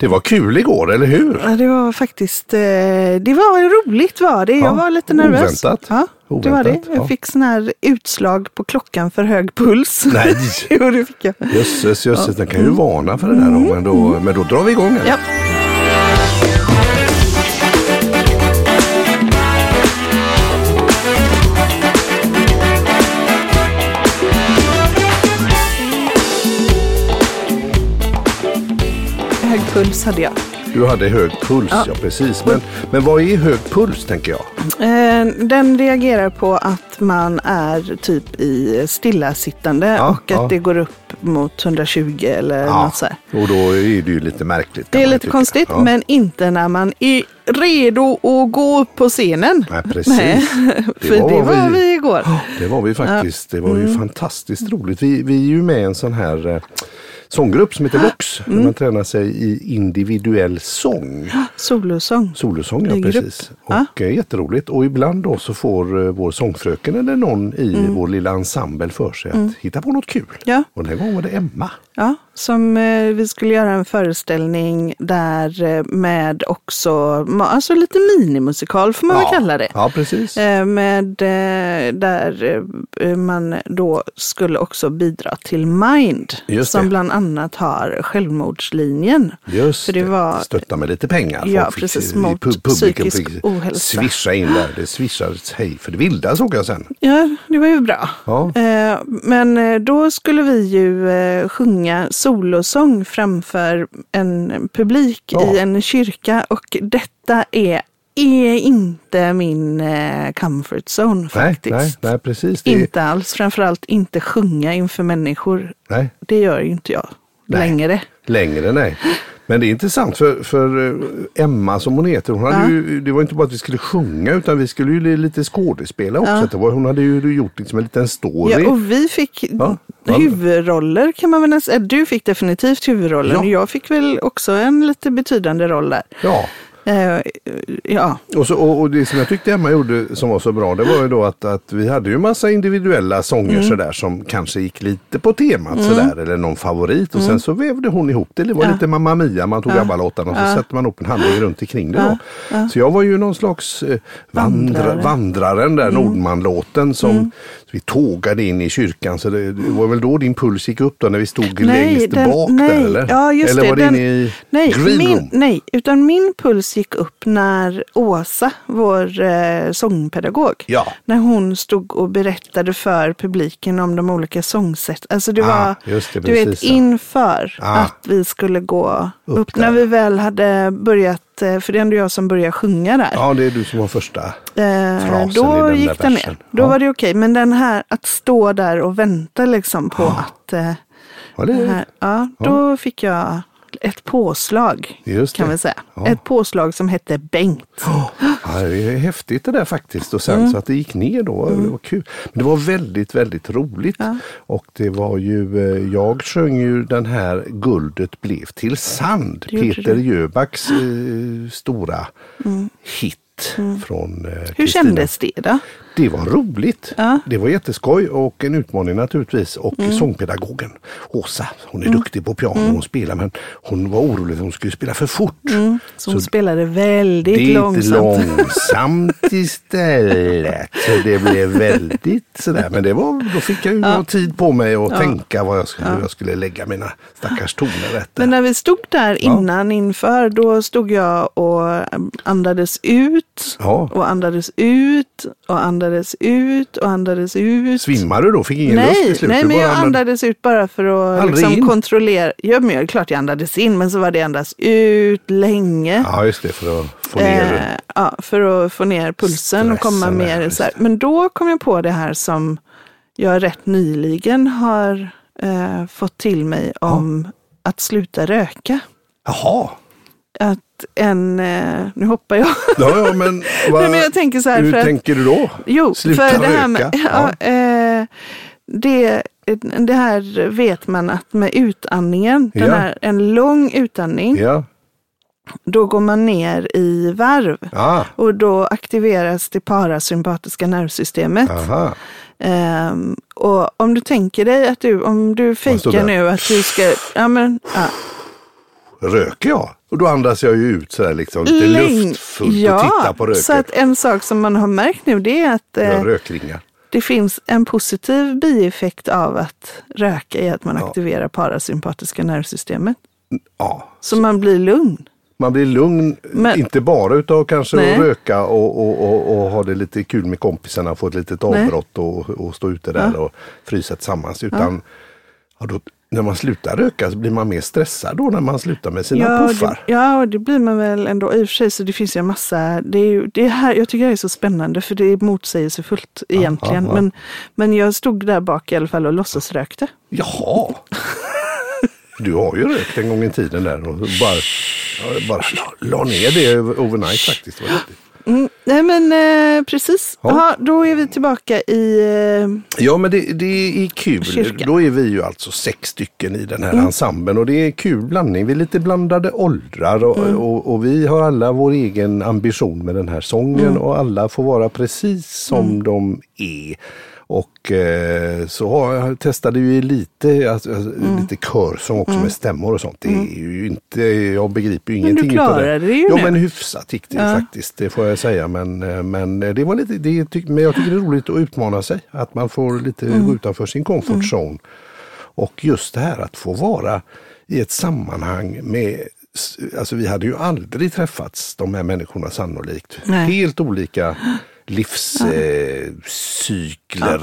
Det var kul igår, eller hur? Ja, det var faktiskt, eh, det var roligt var det. Jag Ja, var lite nervös. oväntat. Ja, det var det. Oväntat, ja. Jag fick sån här utslag på klockan för hög puls. Nej. jo, det fick jag. Jösses, jösses, den kan ju varna för det där då, men då, men då drar vi igång. eller? Ja. Puls hade jag. Du hade hög puls, ja, precis. Men, men vad är hög puls tänker jag? Eh, Den reagerar på att man är typ i stillasittande Ja, och att ja. det går upp mot 120 eller något så här. och då är det ju lite märkligt. Det är lite tycka. konstigt, Ja. men inte när man är redo att gå upp på scenen. Nej, precis. för det var, vad vi igår. Det var vi faktiskt. Det var ju Mm. fantastiskt roligt. Vi, vi är ju med i en sån här eh, sånggrupp som heter Vox. Mm. Man tränar sig i individuell sång. Solosång. Solosång, ja precis. Och eh, jätteroligt. Och ibland då så får eh, vår sångfröken eller någon i Mm. vår lilla ensemble för sig att hitta på något kul. Ja. Och den här gången var det Emma. Ja, som eh, vi skulle göra en föreställning där eh, med också, alltså lite minimusikal får man ja. väl kalla det. Ja, precis. Eh, Med, där man då skulle också bidra till Mind, Just som bland annat har självmordslinjen. Just för det var- Stötta med lite pengar. Ja, precis, mot pub- publiken psykisk fick ohälsa. Swisha in där. Det swishades hej för det vilda såg jag sen. Ja, det var ju bra. Ja. Men då skulle vi ju sjunga solosång framför en publik Ja. i en kyrka och detta är, är inte min eh, comfort zone Nej, faktiskt. nej, nej, precis. Det är, Inte alls, framförallt inte sjunga inför människor. nej, Det gör ju inte jag Nej. längre. längre nej. Men det är intressant för, för eh, Emma som hon heter, hon hade Ja. ju, det var inte bara att vi skulle sjunga utan vi skulle ju li- lite skådespela också. Ja. Det var, hon hade ju gjort liksom en liten story. Ja, och vi fick Ja, huvudroller kan man väl nästan säga. Du fick definitivt huvudrollen. Ja. Jag fick väl också en lite betydande roll där. Ja. Eh, ja, Och, så, och, och det som jag tyckte Emma gjorde som var så bra det var ju då att, att vi hade ju massa individuella sånger Mm. sådär som kanske gick lite på temat sådär eller någon favorit och sen så vävde hon ihop det. Det var Mm. Ja. lite Mamma Mia, man tog Ja. ABBA-låtarna och så Ja. sätter man upp en handling runt omkring det då. Ja. Så jag var ju någon slags eh, vandra, Vandrare. vandraren där, Mm. Nordman-låten som vi tågade in i kyrkan. Så det, det var väl då din puls gick upp då när vi stod längst den- bak nej, där eller? Ja, just eller det, var det den- inne i nej, green min, room? nej, utan min puls gick upp när Åsa, vår eh, sångpedagog, Ja. när hon stod och berättade för publiken om de olika sångsätt. Alltså det Ah, var, det, du vet, ja. inför Ah. att vi skulle gå Upp upp, när vi väl hade börjat, eh, för det är ändå jag som börjar sjunga där. Ja, det är du som var första. Eh, frasen i då den där gick den ner. Då Ja. var det okej. Men den här att stå där och vänta liksom på att eh, Ja, det, det här, ja, då fick jag ett påslag kan vi säga. Ja. Ett påslag som hette Bengt. Ja, det är häftigt det där faktiskt. Och sen så att det gick ner då, det var kul. Men det var väldigt, väldigt roligt. Ja. Och det var ju, eh, jag sjöng ju den här Guldet blev till sand. Peter. Jöbacks eh, stora hit från eh, Hur Kristina. kändes det då? Det var roligt. Ja. Det var jätteskoj och en utmaning naturligtvis. Och sångpedagogen Åsa, hon är duktig på piano hon spelar men hon var orolig att hon skulle spela för fort. Så hon spelade väldigt långsamt. långsamt istället. Så det blev väldigt sådär. Men det var, då fick jag ju någon tid på mig att tänka vad jag skulle, hur jag skulle lägga mina stackars toner rätt. Men när vi stod där Ja. innan inför, då stod jag och andades ut Ja. och andades ut och andades ut och andades ut. Svimmade du då? Fick ingen luft Nej, till slut? nej, Du men jag andades- andades ut bara för att liksom in? kontrollera. Ja, men jag, klart jag andades in, men så var det andas ut länge. Ja, just det, för att få ner Eh, ja, för att få ner pulsen och komma Stressen mer så här. Men då kom jag på det här som jag rätt nyligen har eh, fått till mig om att sluta röka. Jaha. Att en, eh, nu hoppar jag. Ja, ja, men, vad, Nej, men jag tänker så här hur för att- tänker du då? Jo, Sluta för det här med, ja, eh, det, det här vet man att med utandningen, den Ja. här, en lång utandning, Ja. då går man ner i varv. Ah, Och då aktiveras det parasympatiska nervsystemet. aha. Ehm, och om du tänker dig att du, om du fejkar nu att du ska, ja men, ja, röker jag? Och då andas jag ju ut sådär liksom lite Läng- luftfullt ja, och tittar på röken. Så att en sak som man har märkt nu det är att eh, rökringar. det finns en positiv bieffekt av att röka i att man Ja. aktiverar parasympatiska nervsystemet. Ja, Så man blir lugn. man blir lugn, Men- inte bara utav kanske Nej. att röka och, och, och, och ha det lite kul med kompisarna, få ett litet avbrott och, och stå ute där och frysa tillsammans. Utan ja. då, när man slutar röka så blir man mer stressad då när man slutar med sina Ja, puffar. det, ja, det blir man väl ändå. I och för sig så det finns ju en massa, det är ju, det här, jag tycker det är så spännande för det är motsägelsefullt egentligen. ja. Men, men jag stod där bak i alla fall och låtsasrökte. Jaha! Du har ju rökt en gång i tiden där och bara, bara la, la ner det overnight faktiskt. Det var riktigt. Mm, nej men eh, precis, Ja. ja. då är vi tillbaka i... Eh, Ja men det, det är kul. Kyrkan. Då är vi ju alltså sex stycken i den här Mm. ensemblen och det är kul blandning. Vi är lite blandade åldrar och, Mm. och, och vi har alla vår egen ambition med den här sången Mm. och alla får vara precis som de är. Och eh, så testade ju lite, alltså, alltså, Mm. lite körsång också med stämmor och sånt. Det är ju inte, jag begriper ju ingenting du utav klarade det ju Ja nu. men hyfsat gick det Ja. faktiskt, det får jag säga. Men, eh, men det var lite, det, men jag tycker det är roligt att utmana sig. Att man får lite Mm. gå utanför sin comfort zone. Och just det här att få vara i ett sammanhang med Alltså vi hade ju aldrig träffats de här människorna sannolikt. Nej. Helt olika livscykler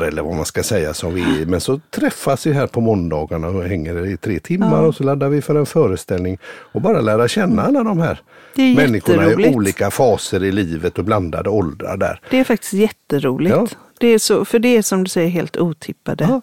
eller vad man ska säga som vi är. Men så träffas vi här på måndagarna och hänger i tre timmar och så laddar vi för en föreställning och bara lära känna alla de här människorna i olika faser i livet och blandade åldrar där. det är faktiskt jätteroligt. Ja. Det är så, för det är som du säger helt otippade. Ja.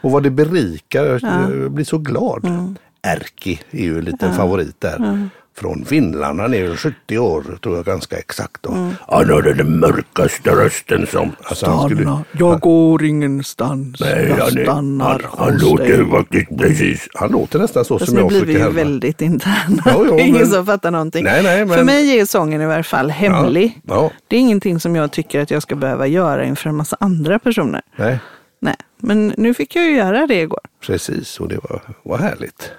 Och vad det berikar, jag jag blir så glad. Mm. Erki är ju en liten favorit där. Från Finland, han är ju 70 år tror jag ganska exakt. Och Mm. Han har den mörkaste rösten som... Alltså, han skulle- jag går ingenstans. Nej, jag han, stannar han, han hos låter dig. faktiskt precis. Han låter nästan så Fast som nu jag blir vi försöker ju väldigt interna. Ja, ja, det är ingen men- som fattar någonting. Nej, nej, men- För mig är sången i varje fall hemlig. Ja, ja. Det är ingenting som jag tycker att jag ska behöva göra inför en massa andra personer. Nej, Nej, men nu fick jag ju göra det igår. precis. Och det var, var härligt.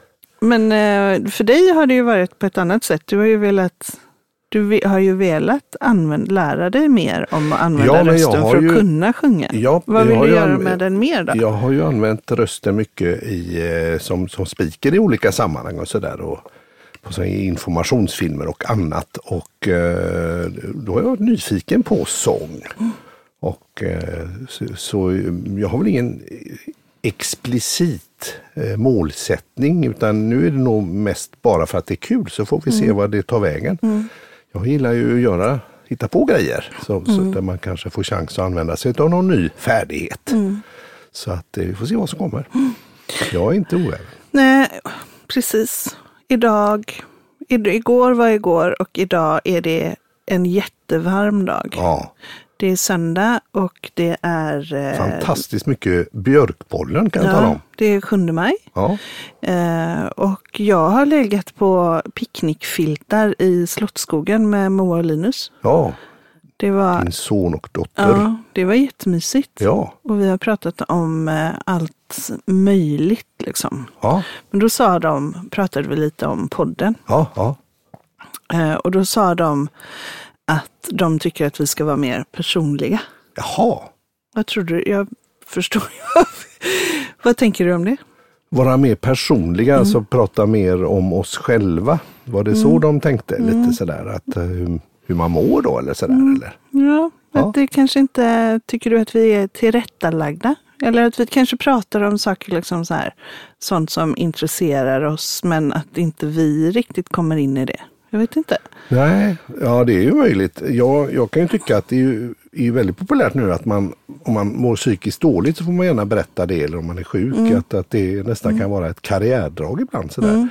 Men eh, för dig har det ju varit på ett annat sätt. Du har ju velat, du har ju velat använd, lära dig mer om att använda Ja, rösten för att ju- kunna sjunga. Ja, Vad vill du göra med den mer då? Jag har ju använt rösten mycket i, eh, som, som speaker i olika sammanhang och sådär. Och på så informationsfilmer och annat. Och eh, då har jag varit nyfiken på sång. Och eh, så, så jag har väl ingen explicit eh, målsättning utan nu är det nog mest bara för att det är kul så får vi se vad det tar vägen. Jag gillar ju att göra, hitta på grejer så, så där man kanske får chans att använda sig av någon ny färdighet. Så att eh, vi får se vad som kommer. Jag är inte oäven. Nej, precis. Idag, id- igår var igår och idag är det en jättevarm dag. Ja, Det är söndag och det är... eh, fantastiskt mycket björkpollen kan jag tala Ja, om. det är 7 maj. Ja, Eh, och jag har legat på picknickfiltar i Slottsskogen med Moa och Linus. ja, Det var, min son och dotter. ja, det var jättemysigt. Ja, Och vi har pratat om eh, allt möjligt liksom. ja, Men då sa de, pratade vi lite om podden. ja, ja. Eh, och då sa de att de tycker att vi ska vara mer personliga. Jaha, Vad tror du? Jag förstår. Vad tänker du om det? vara mer personliga, Mm. alltså prata mer om oss själva. Var det så de tänkte? Mm. Lite sådär att eh, hur, hur man mår då eller sådär? Mm. Eller? Ja, Ja. att det kanske inte, tycker du att vi är tillrättalagda? Eller att vi kanske pratar om saker, liksom så här, sånt som intresserar oss, men att inte vi riktigt kommer in i det. Jag vet inte. Nej, ja det är ju möjligt. Jag, jag kan ju tycka att det är ju, är ju väldigt populärt nu att man, om man mår psykiskt dåligt så får man gärna berätta det eller om man är sjuk. Mm. Att, att det nästan kan vara ett karriärdrag ibland sådär.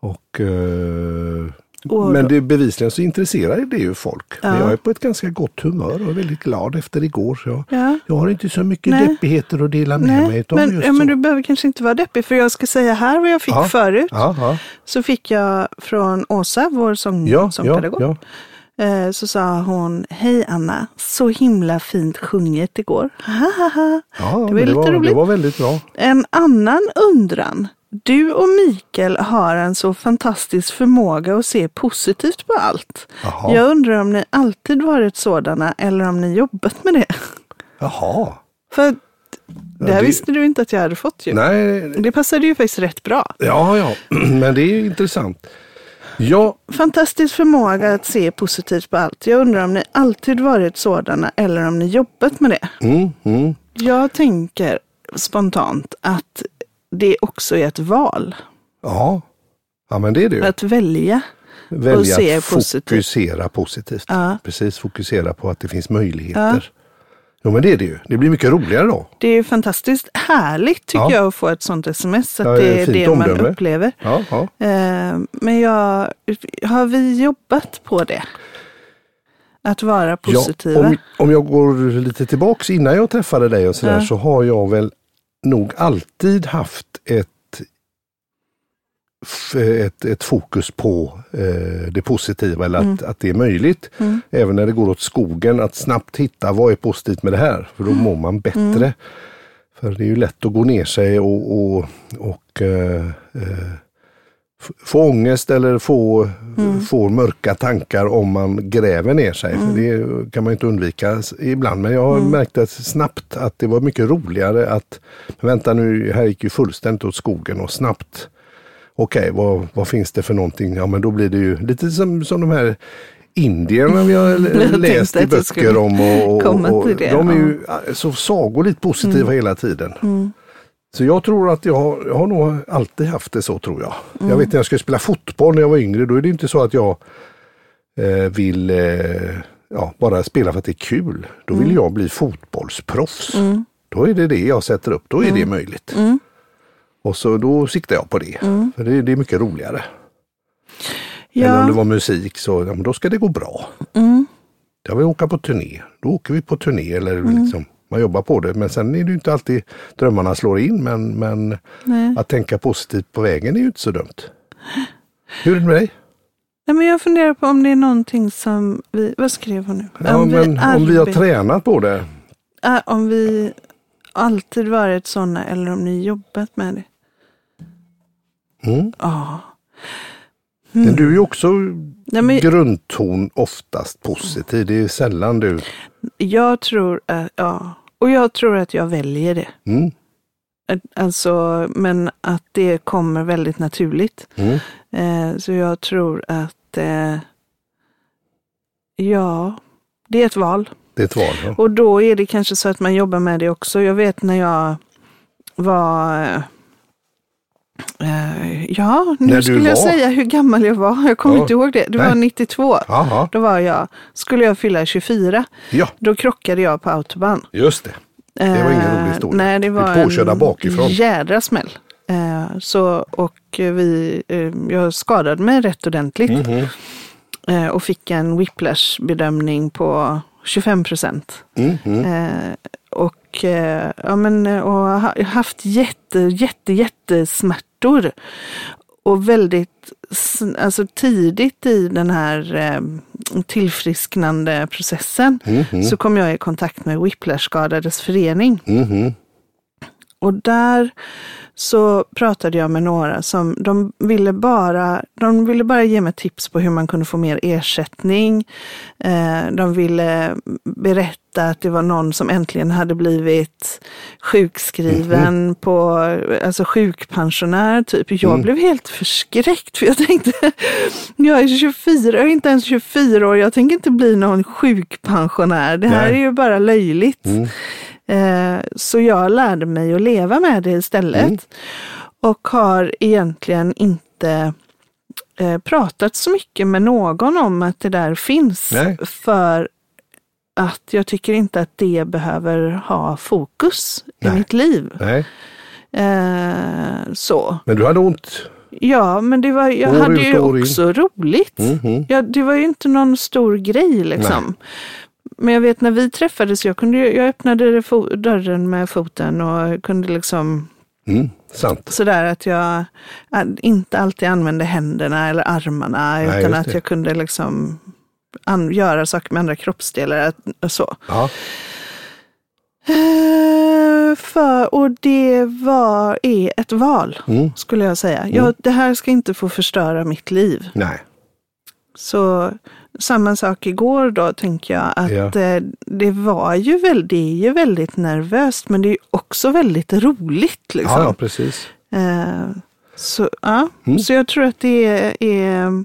Och, eh, Och- men det, bevisligen så intresserar det ju folk. Men Ja. jag är på ett ganska gott humör och är väldigt glad efter igår. Så jag, Ja. jag har inte så mycket Nej. deppigheter att dela med mig Nej, utav men, just ja, men du behöver kanske inte vara deppig, för jag ska säga här vad jag fick Ja. förut. Ja, Så fick jag från Åsa, vår sång, ja, sångpedagog. Eh, Så sa hon, hej Anna, så himla fint sjunget igår. ja Det var men lite det, var, roligt. det var väldigt bra. En annan undran Du och Mikael har en så fantastisk förmåga att se positivt på allt. Jaha. Jag undrar om ni alltid varit sådana eller om ni jobbat med det. Jaha. För det här det- visste du inte att jag hade fått ju. Nej, Det passade ju faktiskt rätt bra. ja, ja, men det är ju intressant. Ja, Fantastisk förmåga att se positivt på allt. Jag undrar om ni alltid varit sådana eller om ni jobbat med det. mm, mm. Jag tänker spontant att det också är ett val. ja. ja, men det är det ju. Att välja. Välja se att positivt. fokusera positivt. Ja. Precis, fokusera på att det finns möjligheter. Jo, men det är det ju. Det blir mycket roligare då. Det är ju fantastiskt härligt tycker Ja. jag att få ett sånt sms. Att Ja, det är det man omdöme. upplever. Ja, ja. Eh, Men jag, har vi jobbat på det? Att vara positiva? Ja, om, om jag går lite tillbaks innan jag träffade dig och sådär Ja. så har jag väl nog alltid haft ett ett, ett fokus på eh, det positiva eller att, att det är möjligt. Mm. Även när det går åt skogen att snabbt hitta vad är positivt med det här. För då Mm. mår man bättre. För det är ju lätt att gå ner sig och, och, och eh, eh, få ångest eller få, Mm. få mörka tankar om man gräver ner sig. För det kan man inte undvika ibland. Men jag har Mm. märkt att snabbt att det var mycket roligare att, vänta nu, här gick ju fullständigt åt skogen och snabbt Okej, vad, vad finns det för någonting? Ja men då blir det ju lite som, som de här indierna vi har läst i böcker om. Och, och, och det, de är ju så sagoligt positiva hela tiden. Mm. Så jag tror att jag har, jag har nog alltid haft det så tror jag. Mm. Jag vet när jag skulle spela fotboll när jag var yngre, då är det inte så att jag eh, vill eh, ja, bara spela för att det är kul. Då Mm. vill jag bli fotbollsproffs. Då är det det jag sätter upp, då är Mm. det möjligt. Och så då siktar jag på det. Mm. För det, det är mycket roligare. Eller om det Ja, var musik så ja, då ska det gå bra. mm, Jag vill åka på turné. Då åker vi på turné eller Mm. liksom, man jobbar på det. Men sen är det ju inte alltid drömmarna slår in. Men, men nej. att tänka positivt på vägen är ju inte så dumt. Hur är det med dig? nej, men jag funderar på om det är någonting som vi, vad skrev hon nu? Ja, men om vi har tränat på det. Om vi alltid varit sådana eller om ni jobbat med det. Mm. Ja. Men du är ju också Nej, men grundton oftast positiv. Det är sällan du... jag tror att, ja, och jag tror att jag väljer det. Mm. Alltså, men att det kommer väldigt naturligt. Mm. Eh, så jag tror att, eh, ja, det är ett val. Det är ett val. Ja. Och då är det kanske så att man jobbar med det också. Jag vet när jag var Ja, nu När skulle jag säga hur gammal jag var. Jag kommer Ja. inte ihåg det. Det Nej. var 92. Jaha. Då var jag, skulle jag fylla 24. Ja, Då krockade jag på autobahn. just det. Det var ingen rolig Eh, historia. Nej, det Vi var påkörda en bakifrån. jädra smäll. Eh, så, och vi, eh, jag skadade mig rätt ordentligt Mhm. eh, och fick en whiplash-bedömning på 25 procent. Mhm. Eh, och, eh, ja, men, eh, och haft jätte, jätte, jättesmärtor. Och väldigt alltså, tidigt i den här eh, tillfrisknande processen Mhm. så kom jag i kontakt med Whiplash-skadades förening. Mhm. Och där så pratade jag med några som de ville bara, de ville bara ge mig tips på hur man kunde få mer ersättning. Eh, de ville berätta att det var någon som äntligen hade blivit sjukskriven på, alltså sjukpensionär typ. Jag blev helt förskräckt för jag tänkte, jag är 24, jag är inte ens 24 år, jag tänker inte bli någon sjukpensionär. Det här Nej. är ju bara löjligt. Mm. Eh, Så jag lärde mig att leva med det istället. Mm. Och har egentligen inte eh, pratat så mycket med någon om att det där finns. Nej. För att jag tycker inte att det behöver ha fokus Nej. i mitt liv. Nej, Eh, så. men du hade ont. Ja, men det var, jag År hade ut ju in. också roligt. Mhm. Ja, det var ju inte någon stor grej liksom. Men jag vet när vi träffades, jag, kunde, jag öppnade dörren med foten och kunde liksom Mm. Sant. sådär att jag inte alltid använde händerna eller armarna Nej, utan att jag kunde liksom göra saker med andra kroppsdelar. och Så. Ja. Eh, för, och det var, är ett val, Mm. skulle jag säga. Jag, det här ska inte få förstöra mitt liv. Nej. Så samma sak igår då, tänker jag. Att Ja. eh, det var ju väldigt, det är ju väldigt nervöst, men det är också väldigt roligt. Liksom. Ja, ja, precis. Eh, så, ja. Mm. så jag tror att det är, är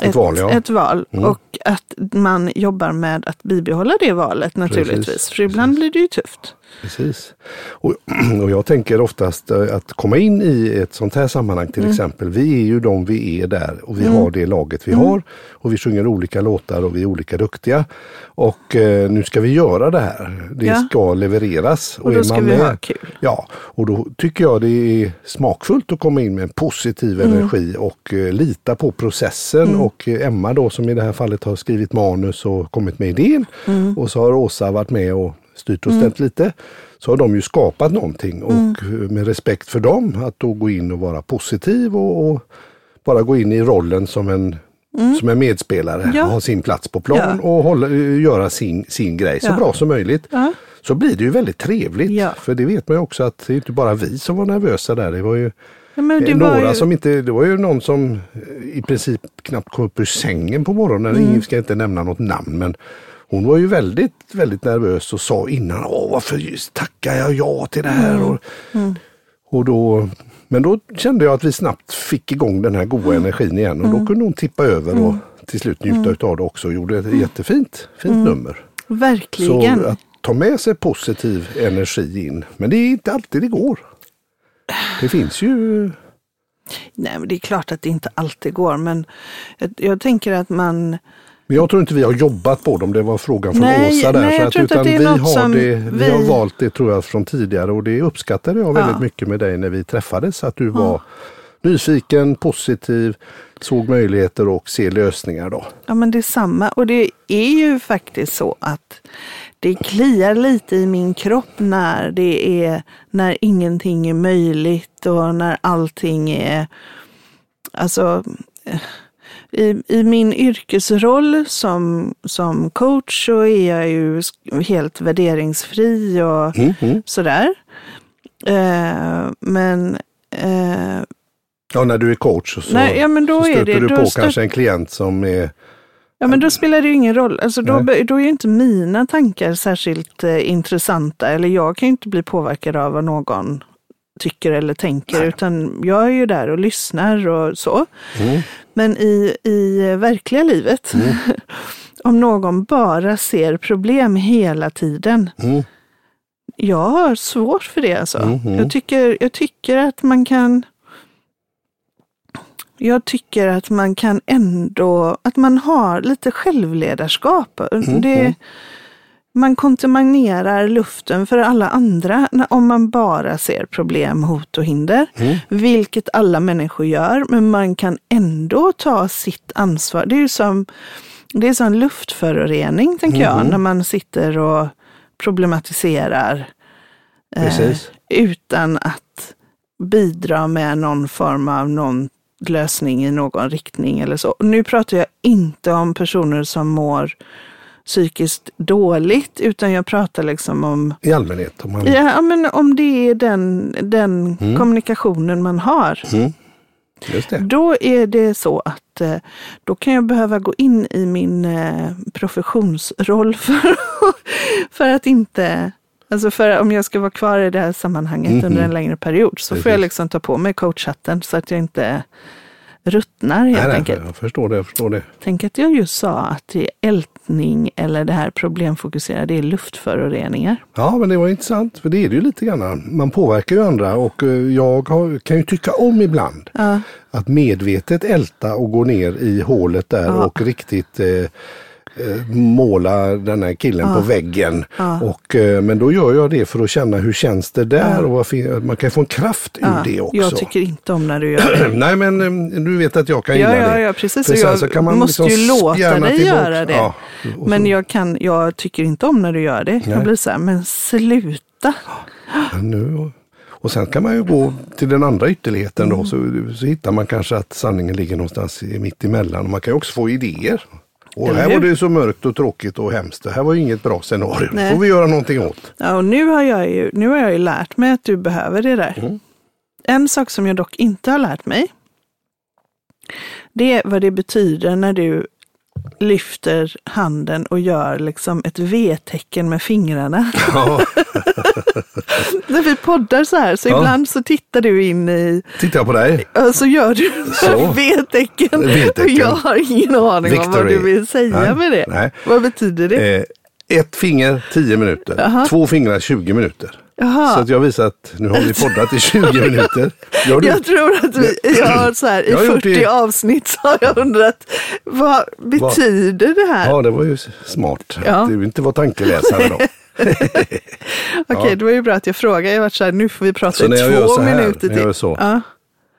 Ett val, ja. ett val. Mm. Och att man jobbar med att bibehålla det valet naturligtvis. Precis, För ibland blir det ju tufft. Precis. Och, och jag tänker oftast eh, att komma in i ett sånt här sammanhang till Mm. exempel. Vi är ju de vi är där och vi har det laget vi Mm. har. Och vi sjunger olika låtar och vi är olika duktiga. Och eh, nu ska vi göra det här. Det Ja. ska levereras. Och då är ska vi med- ha kul. Ja, och då tycker jag det är smakfullt att komma in med en positiv Mm. energi och eh, lita på processen. Och eh, Emma då som i det här fallet har skrivit manus och kommit med idén. Mm. Och så har Åsa varit med och styrt och ställt lite. Så har de ju skapat någonting och Mm. med respekt för dem att då gå in och vara positiv och, och bara gå in i rollen som en som en medspelare, Mm. Ja. ha sin plats på plan Ja. och hålla, eh, göra sin, sin grej så Ja. bra som möjligt Ja. så blir det ju väldigt trevligt. För det vet man ju också att det är inte bara vi som var nervösa där. Det var ju det eh, var några ju- som inte, det var ju någon som eh, i princip knappt kom upp ur sängen på morgonen. Mm. Ingen ska inte nämna något namn men hon var ju väldigt, väldigt nervös och sa innan, Åh, varför tackar jag ja till det här? Mm. Och, och då, men då kände jag att vi snabbt fick igång den här goda energin igen och Mm. då kunde hon tippa över och till slut njuta utav det också och gjorde ett jättefint fint Mm. nummer. Verkligen. Så att ta med sig positiv energi in. Men det är inte alltid det går. Det finns ju... Nej, men det är klart att det inte alltid går, men jag, jag tänker att man... Men jag tror inte vi har jobbat på dem. Det var frågan från Nej, Åsa där. nej, så jag inte att utan vi, har det, vi... vi- har valt det tror jag från tidigare och det uppskattade jag väldigt Ja. mycket med dig när vi träffades. Att du var nyfiken, positiv, såg möjligheter och ser lösningar. Då. Ja, men det är samma. Och det är ju faktiskt så att det kliar lite i min kropp när det är, när ingenting är möjligt och när allting är, alltså, eh, i, i min yrkesroll som, som coach så är jag ju helt värderingsfri och Mm, mm. sådär. Eh, men eh, Ja, när du är coach så, Nej, ja, men då så stöter det- du på kanske en klient som är Ja, men då spelar det ju ingen roll. Alltså då, Nej. då är ju inte mina tankar särskilt eh, intressanta. Eller jag kan ju inte bli påverkad av vad någon tycker eller tänker. Utan jag är ju där och lyssnar och så. Mm. Men i, i verkliga livet, om någon bara ser problem hela tiden. Mm. Jag har svårt för det alltså. Mhm. Jag, tycker, jag tycker att man kan jag tycker att man kan ändå, att man har lite självledarskap. Mm, Det, man kontaminerar luften för alla andra om man bara ser problem, hot och hinder. Mm. Vilket alla människor gör, men man kan ändå ta sitt ansvar. Det är ju som, det är som luftförorening, tänker Mm-hmm. jag, när man sitter och problematiserar eh, utan att bidra med någon form av någon lösning i någon riktning eller så. Nu pratar jag inte om personer som mår psykiskt dåligt, utan jag pratar liksom om, i allmänhet. Om man, ja, men om det är den, den Mm. kommunikationen man har. Det. Då är det så att eh, då kan jag behöva gå in i min eh, professionsroll för, för att inte Alltså för om jag ska vara kvar i det här sammanhanget under en längre period så får jag. Precis. liksom ta på mig coachhatten så att jag inte ruttnar helt Nej, nej, enkelt. jag förstår det. Jag förstår det. Tänk att jag just sa att det är ältning eller det här problemfokuserade, är luftföroreningar. Ja, men det var intressant, för det är det ju lite grann. Man påverkar ju andra och eh, jag kan ju tycka om ibland Ja. att medvetet älta och gå ner i hålet där Ja. och riktigt eh, måla den här killen på väggen. Ja. Och, eh, men då gör jag det för att känna hur känns det där och vad fin- man kan få en kraft ur Ja, det också. Jag tycker inte om när du gör det. Nej men eh, du vet att jag kan Ja, gilla ja, det. ja, precis. För Och jag så kan man måste liksom ju låta dig tillbaka. göra det. Ja, och Men jag, kan, jag tycker inte om när du gör det. Nej. Jag blir så här, men sluta. Nu, och sen kan man ju gå till den andra ytterligheten Mm. då så, så hittar man kanske att sanningen ligger någonstans i- mitt emellan. Och man kan ju också få idéer. Och här var det ju så mörkt och tråkigt och hemskt. Det här var ju inget bra scenario. Nej. får vi göra någonting åt. Ja, och nu har, jag ju, nu har jag ju lärt mig att du behöver det där. Mm. En sak som jag dock inte har lärt mig, det är vad det betyder när du lyfter handen och gör liksom ett V-tecken med fingrarna. Ja, när vi poddar så här, så Ja. ibland så tittar du in i, tittar jag på dig. så gör du. V-tecken. V-tecken. Och jag har ingen aning om vad Victory. du vill säga Nej, med det. nej. Vad betyder det? Eh, ett finger 10 minuter. Jaha. Två fingrar 20 minuter. Jaha. Så att jag visar att nu har vi poddat i 20 minuter. Du? Jag tror att vi, jag har så här, i Jag har gjort 40 det. avsnitt så har jag undrat, vad betyder det här? Ja, det var ju smart. Ja. Att du inte var tankeläsare då. Okej, det var ju bra att jag frågade. Jag varit så här, nu får vi prata Så i jag två här, minuter när jag gör till. så. Ja,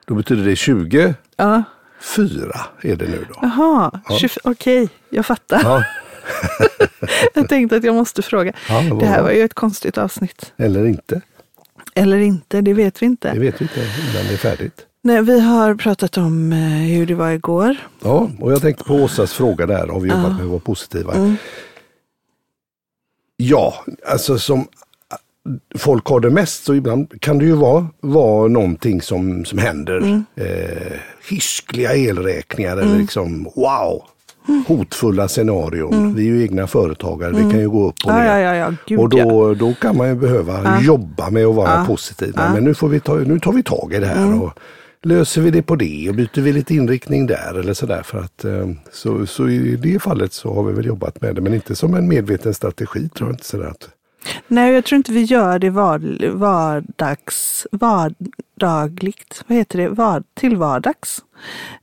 Då betyder det 20. ja. Fyra är det nu då. Jaha, 20 okej, jag fattar. Ja, Jag tänkte att jag måste fråga. Ja, det var det här bra. var ju ett konstigt avsnitt. eller inte. Eller inte, det vet vi inte. Det vet vi inte innan det är färdigt. Nej, vi har pratat om eh, hur det var igår. Ja, och jag tänkte på Åsas fråga där, har vi jobbat med att vara positiva? Mm. Ja, alltså som folk har det mest så ibland kan det ju vara, vara någonting som, som händer. Mm. Eh, hiskliga elräkningar eller liksom wow, hotfulla scenarion. Vi är ju egna företagare, det kan ju gå upp och Mm. Ner. ja, ja, ja, gud och då, då kan man ju behöva jobba med att vara positiv. Mm. Men nu, får vi ta, nu tar vi tag i det här. och Löser vi det på det och byter vi lite inriktning där eller sådär. För att, eh, så, så i det fallet så har vi väl jobbat med det men inte som en medveten strategi tror jag inte. Sådär att, Nej, jag tror inte vi gör det var, vardags, vardagligt. Vad heter det? Var, till vardags.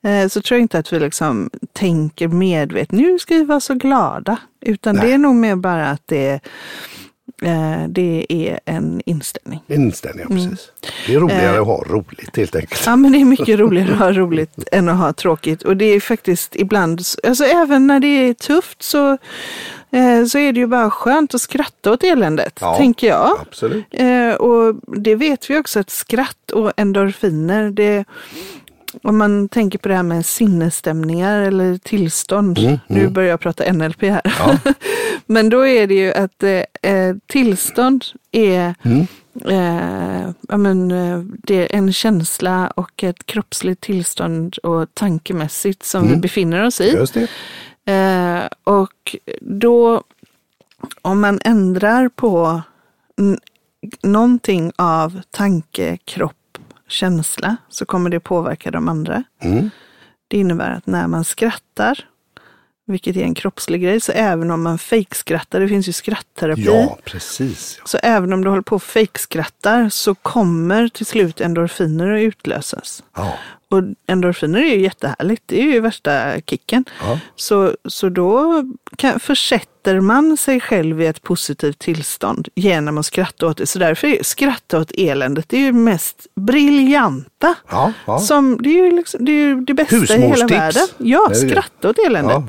Eh, så tror jag inte att vi liksom tänker medvetet, nu ska vi vara så glada. Utan Nej. det är nog mer bara att det, eh, det är en inställning. inställning, Mm. precis. Det är roligare Eh. att ha roligt helt enkelt. Ja, men det är mycket roligare att ha roligt än att ha tråkigt. Och det är faktiskt ibland, alltså även när det är tufft så, så är det ju bara skönt att skratta åt eländet, Ja. tänker jag. Absolut. Eh, och det vet vi också att skratt och endorfiner, det, om man tänker på det här med sinnesstämningar eller tillstånd. Mm, Nu börjar jag prata NLP här. Ja. Men då är det ju att eh, eh, tillstånd är Mm. eh, ja, men, eh, det är en känsla och ett kroppsligt tillstånd och tankemässigt som vi Mm. befinner oss i. Eh, och då, om man ändrar på någonting av tanke, kropp, känsla så kommer det påverka de andra. Mm. Det innebär att när man skrattar, vilket är en kroppslig grej, så även om man fejkskrattar, det finns ju skrattterapi, Ja, precis. så även om du håller på och fejkskrattar så kommer till slut endorfiner att utlösas. Ja. Och endorfiner är ju jättehärligt, det är ju värsta kicken. Ja. Så, så då kan, försätter man sig själv i ett positivt tillstånd genom att skratta åt det. Så därför är skratta åt eländet det är ju mest briljanta. Ja, ja. Som, det är ju liksom, det, är ju det bästa i hela världen. Ja, Det det. skratta åt eländet.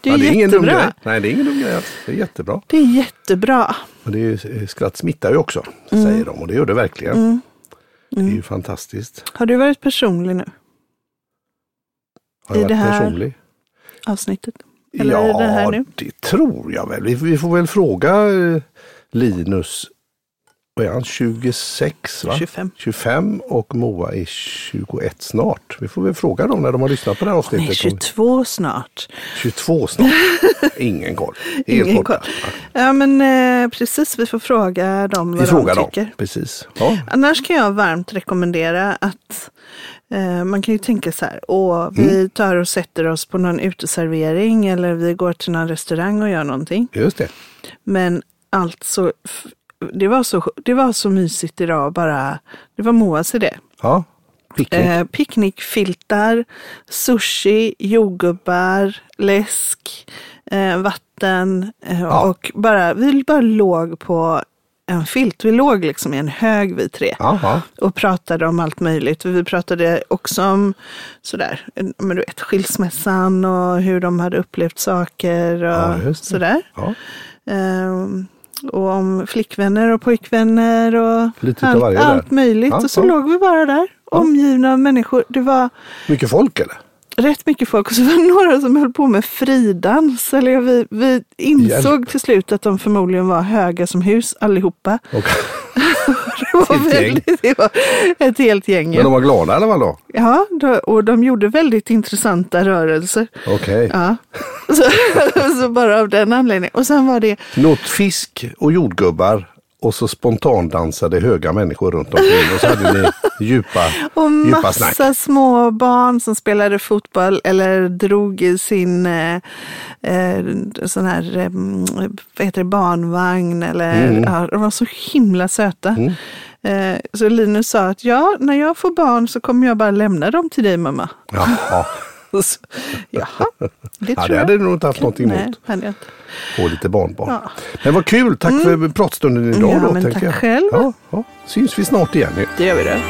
Det är det är ingen dum grej. Nej, det är ingen dum grej. Det är jättebra. Det är jättebra. Och det är, ju- skratt smittar ju också, Mm. säger de. Och det gör det verkligen. Det är ju fantastiskt. Har du varit personlig nu, Har jag I det varit här- personlig? avsnittet? Eller ja, det det tror jag väl. Vi, vi får väl fråga eh, Linus. Vad är han? 26 va? 25. 25 och Moa är 21 snart. Vi får väl fråga dem när de har lyssnat på det här avsnittet. om- 22 snart. 22 snart. Ingen koll. Helt Ingen koll. Ja, men eh, precis, vi får fråga dem Vi vad frågar de dem. tycker. Precis. Ja. Annars kan jag varmt rekommendera att eh, man kan ju tänka så här, åh, vi Mm. tar och sätter oss på någon uteservering eller vi går till någon restaurang och gör någonting. Just det. Men alltså, det var så, det var så mysigt idag bara, det var Moas idé. Ja. Picknick. Eh, picknickfiltar, sushi, jordgubbar, läsk, eh, vatten eh, Ja. och bara, vi bara låg på en filt. Vi låg liksom i en hög vi tre ja. och pratade om allt möjligt. Vi pratade också om sådär, en- men du vet, skilsmässan och hur de hade upplevt saker och Ja, sådär. ja. Ehm, och om flickvänner och pojkvänner och Lite allt, varje allt möjligt. Ja, och så ja. låg vi bara där, omgivna av människor. Det var, Mycket folk eller? rätt mycket folk och så var det några som höll på med fridans. Eller vi, vi insåg Hjälp. till slut att de förmodligen var höga som hus allihopa. Och, Det var, Ett väldigt, det var ett helt gäng. men de var glada eller vadå? Ja, då, och de gjorde väldigt intressanta rörelser. Okej. Ja. Så, så bara av den anledningen. Och sen var det, Något fisk och jordgubbar och så spontandansade höga människor runt omkring och så hade ni djupa, och djupa snack. massa små barn som spelade fotboll eller drog i sin eh, eh, sån här eh, vad heter det, barnvagn. Eller, Mm. ja, de var så himla söta. Eh, så Linus sa att ja, när jag får barn så kommer jag bara lämna dem till dig mamma. Jaha. Och så, Jaha, det Ja, tror det jag. hade du nog inte haft något emot. Nej. Få lite barnbarn. Ja. Men vad kul, tack för pratstunden idag Ja, då. men tack jag. själv. Ja, ja. Syns vi snart igen nu. Det gör vi det.